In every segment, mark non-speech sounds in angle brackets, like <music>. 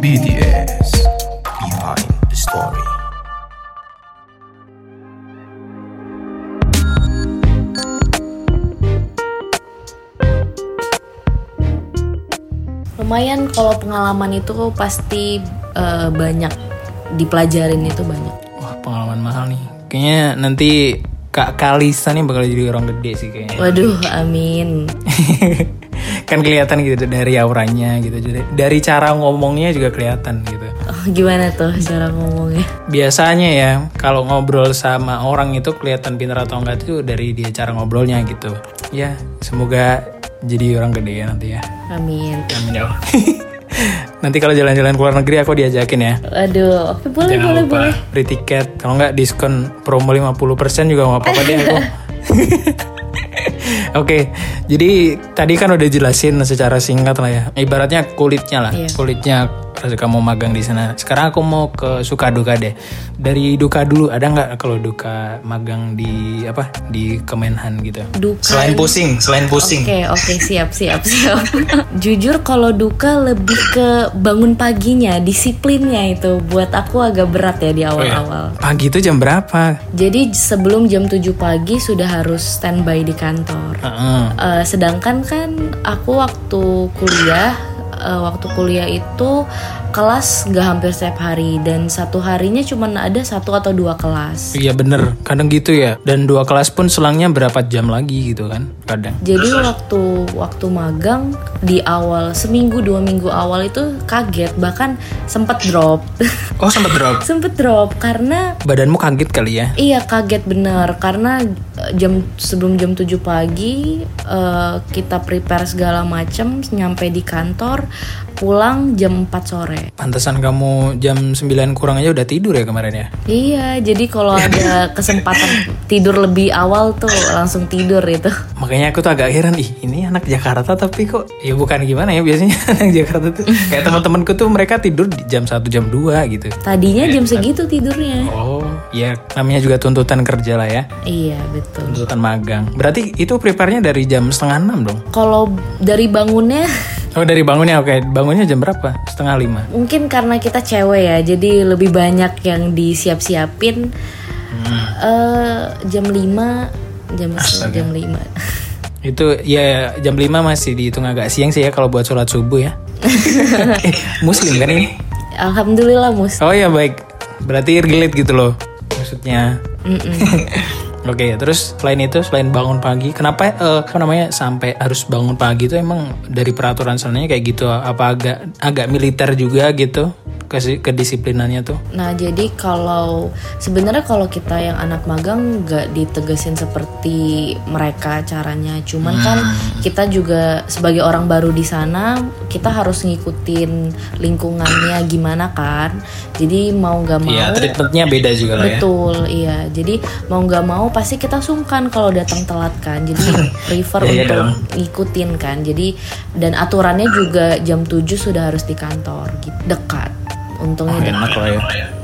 BTS Behind the Story. lumayan kalau pengalaman itu pasti eh, banyak dipelajarin itu banyak Wah pengalaman mahal nih. Kayaknya nanti Kak Kalisa nih bakal jadi orang gede sih kayaknya. waduh amin <laughs> kan kelihatan gitu dari auranya gitu. Jadi dari cara ngomongnya juga kelihatan gitu. Oh, gimana tuh cara ngomongnya Biasanya ya kalau ngobrol sama orang itu kelihatan pintar atau enggak itu dari dia cara ngobrolnya gitu. Ya semoga jadi orang gede ya nanti ya. amin Amin ya. <laughs> nanti kalau jalan-jalan ke luar negeri aku diajakin ya. aduh oke boleh Jangan boleh lupa boleh free tiket. Kalau nggak diskon promo 50% juga nggak apa-apa deh aku. <laughs> Oke, jadi tadi kan udah jelasin secara singkat lah ya. Ibaratnya kulitnya lah, Iya. kulitnya pas kamu magang di sana. Sekarang aku mau ke suka duka deh. Dari duka dulu ada nggak kalau duka magang di apa di Kemenhan gitu? duka Selain pusing, selain pusing. Oke oke siap siap siap. <laughs> Jujur kalau duka lebih ke bangun paginya, disiplinnya itu buat aku agak berat ya di Oh ya, awal-awal. Pagi itu jam berapa? Jadi sebelum jam 7 pagi sudah harus standby di kantor. Heeh. Eh, sedangkan kan aku waktu kuliah, eh, waktu kuliah itu kelas gak hampir setiap hari dan satu harinya cuma ada satu atau dua kelas. Iya bener, kadang gitu ya. Dan dua kelas pun selangnya berapa jam lagi gitu kan, kadang. Jadi waktu waktu magang di awal seminggu dua minggu awal itu kaget bahkan sempet drop Oh sempet drop. <laughs> sempet drop karena Badanmu kaget kali ya? iya kaget bener karena eh, jam sebelum jam 7 pagi eh, kita prepare segala macem nyampe di kantor pulang jam 4 sore. Pantesan kamu jam 9 kurang aja udah tidur ya kemarin ya? iya jadi kalau <laughs> ada kesempatan tidur lebih awal tuh langsung tidur itu Makanya aku tuh agak heran, ih ini anak Jakarta tapi kok ya bukan gimana ya biasanya <laughs> anak Jakarta tuh. Kayak teman-temanku tuh mereka tidur di jam 1 jam 2 gitu. tadinya jam segitu tidurnya. Oh, ya namanya juga tuntutan kerja lah ya, iya betul. Tuntutan magang. Berarti itu prepare-nya dari jam setengah enam dong? Kalau dari bangunnya Oh dari bangunnya oke, bangunnya jam berapa? Setengah lima. mungkin karena kita cewek ya, jadi lebih banyak yang disiap-siapin. Eh, jam 5 jam jam 5 Itu ya jam 5 masih dihitung agak siang sih ya kalau buat sholat subuh ya. <laughs> eh, muslim kan ini? Alhamdulillah mus. Oh ya baik, berarti relate gitu loh maksudnya. <laughs> Oke, terus selain itu, selain bangun pagi, kenapa eh, apa namanya sampai harus bangun pagi itu emang dari peraturan sananya kayak gitu? Apa agak agak militer juga gitu kedisiplinannya tuh? Nah jadi kalau sebenarnya kalau kita yang anak magang nggak ditegesin seperti mereka caranya, cuman kan kita juga sebagai orang baru di sana kita harus ngikutin lingkungannya gimana kan. Jadi mau nggak mau Iya, treatmentnya beda juga lah ya. Betul, iya. Jadi mau nggak mau pasti kita sungkan kalau datang telat kan. Jadi <laughs> prefer Iya, iya untuk dong. ngikutin kan. Jadi dan aturannya juga jam 7 sudah harus di kantor gitu. Dekat. Untungnya dekat. Enak lah ya.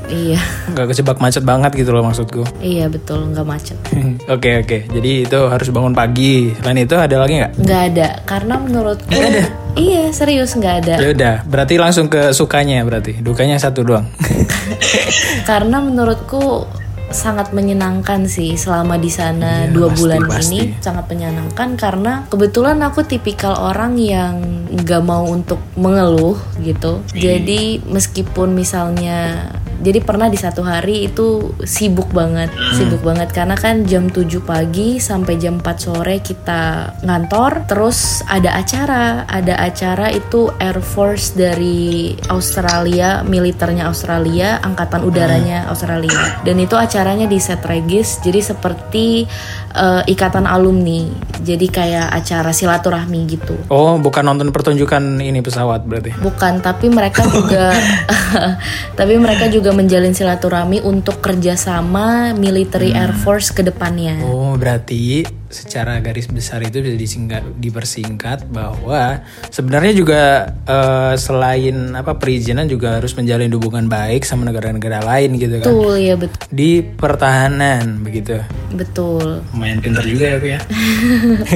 Iya. <laughs> Nggak kejebak macet banget gitu loh maksudku. Iya betul, nggak macet. <laughs> Oke oke, jadi itu harus bangun pagi. Selain itu ada lagi nggak? Nggak ada, karena menurutku Nggak ada? Iya serius nggak ada. Ya udah, berarti langsung ke sukanya berarti. Dukanya satu doang. <laughs> Karena menurutku sangat menyenangkan sih selama di sana Iya, dua pasti, bulan pasti. ini sangat menyenangkan karena kebetulan aku tipikal orang yang nggak mau untuk mengeluh gitu jadi meskipun misalnya jadi pernah di satu hari itu sibuk banget sibuk banget. Karena kan jam 7 pagi sampai jam 4 sore kita ngantor. Terus ada acara ada acara itu Air Force dari Australia militernya Australia angkatan udaranya Australia. Dan itu acaranya di Set Regis. Jadi seperti eh, ikatan alumni jadi kayak acara silaturahmi gitu Oh, bukan nonton pertunjukan ini pesawat berarti. bukan tapi mereka juga <laughs> tapi mereka juga menjalin silaturahmi untuk kerjasama military air force ke depannya. Oh, berarti secara garis besar itu bisa disingkat, dipersingkat bahwa sebenarnya juga eh, selain apa perizinan juga harus menjalin hubungan baik sama negara-negara lain gitu kan. Betul ya betul. Di pertahanan begitu. Betul. Lumayan pintar juga ya aku ya.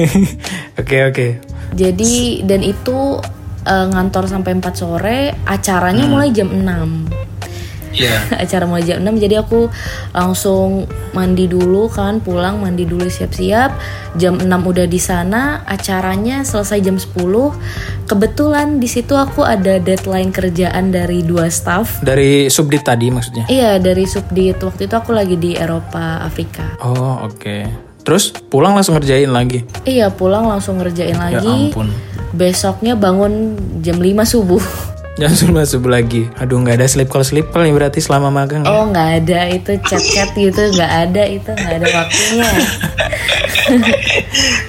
<laughs> Oke oke. Jadi dan itu eh, ngantor sampai 4 sore, acaranya mulai jam 6. Iya. <laughs> acara mulai jam 6 jadi aku langsung mandi dulu kan pulang mandi dulu siap-siap jam 6 udah di sana acaranya selesai jam 10 kebetulan di situ aku ada deadline kerjaan dari dua staff Dari subdit tadi maksudnya. iya dari subdit waktu itu aku lagi di Eropa Afrika Oh oke. Terus pulang langsung ngerjain lagi. iya pulang langsung ngerjain Ya lagi ampun. besoknya bangun jam 5 subuh <laughs> Langsung masuk lagi. Aduh nggak ada sleep call sleep call nih berarti selama magang. ya? Oh nggak ada itu chat-chat gitu nggak ada itu nggak ada waktunya.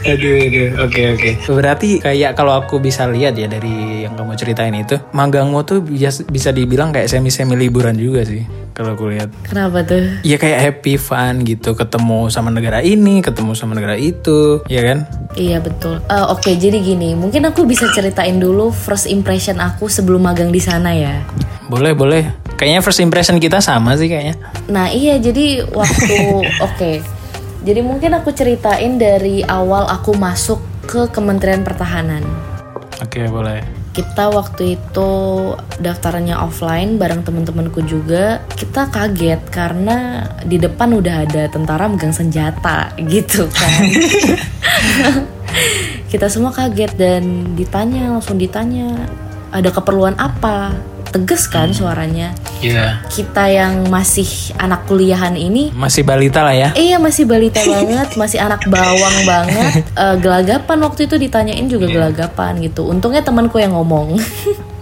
<laughs> aduh aduh. Oke oke. Berarti kayak kalau aku bisa lihat ya dari yang kamu ceritain itu, magangmu tuh bisa, bisa dibilang kayak semi semi liburan juga sih. Kalau aku lihat. Kenapa tuh? Iya kayak happy fun gitu, ketemu sama negara ini, ketemu sama negara itu, ya kan? Iya betul. Eh, Oke jadi gini mungkin aku bisa ceritain dulu first impression aku sebelum magang di sana ya. Boleh boleh. Kayaknya first impression kita sama sih kayaknya. Nah iya jadi waktu <laughs> oke. Jadi mungkin aku ceritain dari awal aku masuk ke Kementerian Pertahanan. Oke boleh. Kita waktu itu daftarannya offline bareng temen-temenku juga. Kita kaget karena di depan udah ada tentara megang senjata gitu kan. <laughs> Kita semua kaget dan ditanya langsung ditanya ada keperluan apa? Tegas kan suaranya. Iya. Kita yang masih anak kuliahan ini Masih balita lah ya. Iya masih balita <laughs> banget, masih anak bawang banget. <laughs> Eh, gelagapan waktu itu ditanyain juga gelagapan gitu. Untungnya temanku yang ngomong. <laughs>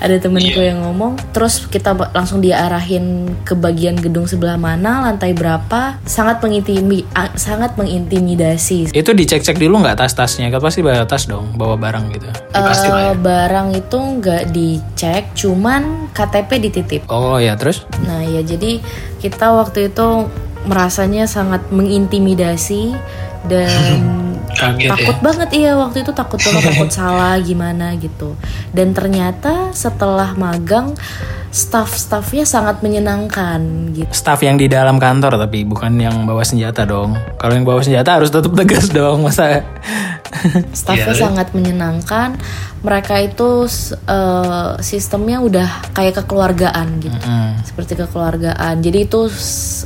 Ada temenku yang ngomong, terus kita langsung diarahin ke bagian gedung sebelah mana, lantai berapa, sangat mengintimi, sangat mengintimidasi. Itu dicek-cek dulu nggak tas-tasnya? Kan pasti bawa tas dong, bawa barang gitu. Ya. Eh, barang itu nggak dicek, cuman KTP dititip. Oh ya terus? Nah ya jadi kita waktu itu merasanya sangat mengintimidasi dan <laughs> Kaget takut banget iya waktu itu takut banget takut <laughs> salah gimana gitu. Dan ternyata setelah magang staff-staffnya sangat menyenangkan gitu. Staff yang di dalam kantor tapi bukan yang bawa senjata dong. Kalau yang bawa senjata harus tetap tegas dong masa. <laughs> Staffnya sangat menyenangkan. Mereka itu eh, sistemnya udah kayak kekeluargaan gitu. Hmm. seperti kekeluargaan jadi itu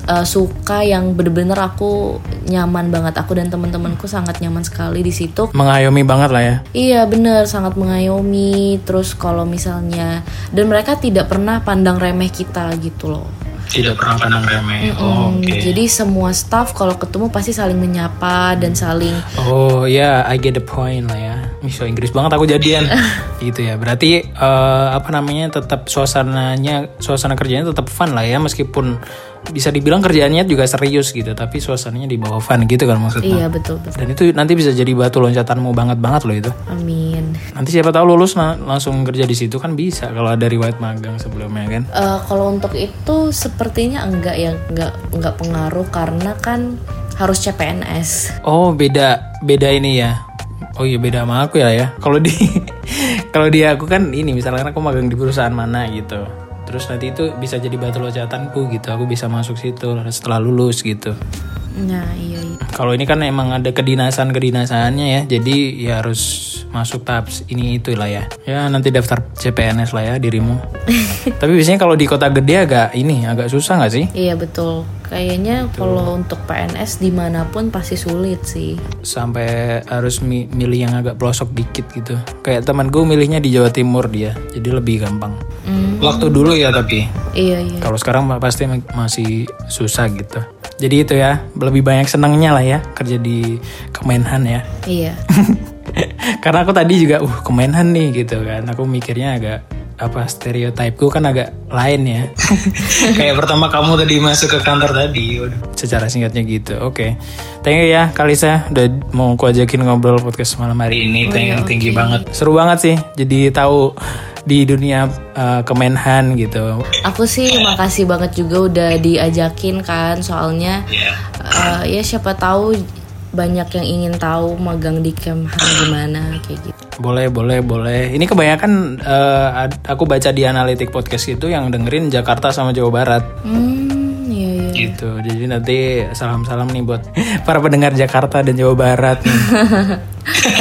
uh, suka yang bener-bener aku nyaman banget aku dan teman-temanku sangat nyaman sekali di situ Mengayomi banget lah ya. iya bener sangat mengayomi terus kalau misalnya dan mereka tidak pernah pandang remeh kita gitu loh Tidak pernah pandang remeh. Oh, Hmm, oke. jadi semua staff kalau ketemu pasti saling menyapa dan saling Oh ya, I get the point lah ya. So Inggris banget aku jadian. <laughs> gitu ya. Berarti eh, apa namanya tetap suasananya, suasana kerjanya tetap fun lah ya meskipun bisa dibilang kerjaannya juga serius gitu, tapi suasananya di bawah fun gitu kan maksudnya. iya betul betul Dan itu nanti bisa jadi batu loncatanmu banget banget loh itu. amin Nanti siapa tahu lulus na- langsung kerja di situ kan bisa kalau ada riwayat magang sebelumnya kan. Eh, kalau untuk itu sepertinya enggak ya enggak enggak pengaruh karena kan harus CPNS Oh beda beda ini ya. Oh iya beda sama aku ya ya. Kalau di <laughs> kalau di aku kan ini misalnya aku magang di perusahaan mana gitu. Terus nanti itu bisa jadi batu loncatanku gitu. Aku bisa masuk situ setelah lulus gitu. Nah iya, iya. Kalau ini kan emang ada kedinasan kedinasannya ya. Jadi ya harus masuk tahap ini itu lah ya. Ya nanti daftar CPNS lah ya dirimu. <laughs> Tapi biasanya kalau di kota gede agak ini agak susah nggak sih? Iya betul. Kayaknya kalau untuk PNS di mana pun pasti sulit sih. sampai harus mi- milih yang agak pelosok dikit gitu. Kayak teman gue milihnya di Jawa Timur dia, jadi lebih gampang. Hmm, Waktu dulu ya tapi, iya iya. kalau sekarang pasti ma- masih susah gitu. Jadi itu ya, lebih banyak senangnya lah ya kerja di Kemenhan ya. Iya. <laughs> Karena aku tadi juga, uh Kemenhan nih gitu kan. Aku mikirnya agak apa stereotipku kan agak lain ya. <laughs> Kayak pertama kamu tadi masuk ke kantor tadi. Waduh, secara singkatnya gitu. Oke. Thank you ya Kalisa udah mau aku ajakin ngobrol podcast malam hari ini. Thank you, tinggi banget. Seru banget sih. Jadi tahu di dunia uh, Kemenhan gitu. Aku sih makasih banget juga udah diajakin kan soalnya uh, ya siapa tahu banyak yang ingin tahu magang di Kemhan gimana kayak gitu. Boleh, boleh, boleh. Ini kebanyakan uh, aku baca di analitik podcast itu yang dengerin Jakarta sama Jawa Barat. Hmm, iya iya. Gitu. Jadi nanti salam-salam nih buat <laughs> para pendengar Jakarta dan Jawa Barat. nih.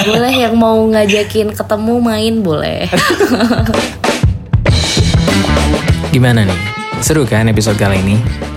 <laughs> boleh yang mau ngajakin ketemu main boleh. <laughs> Gimana nih? Seru kan episode kali ini?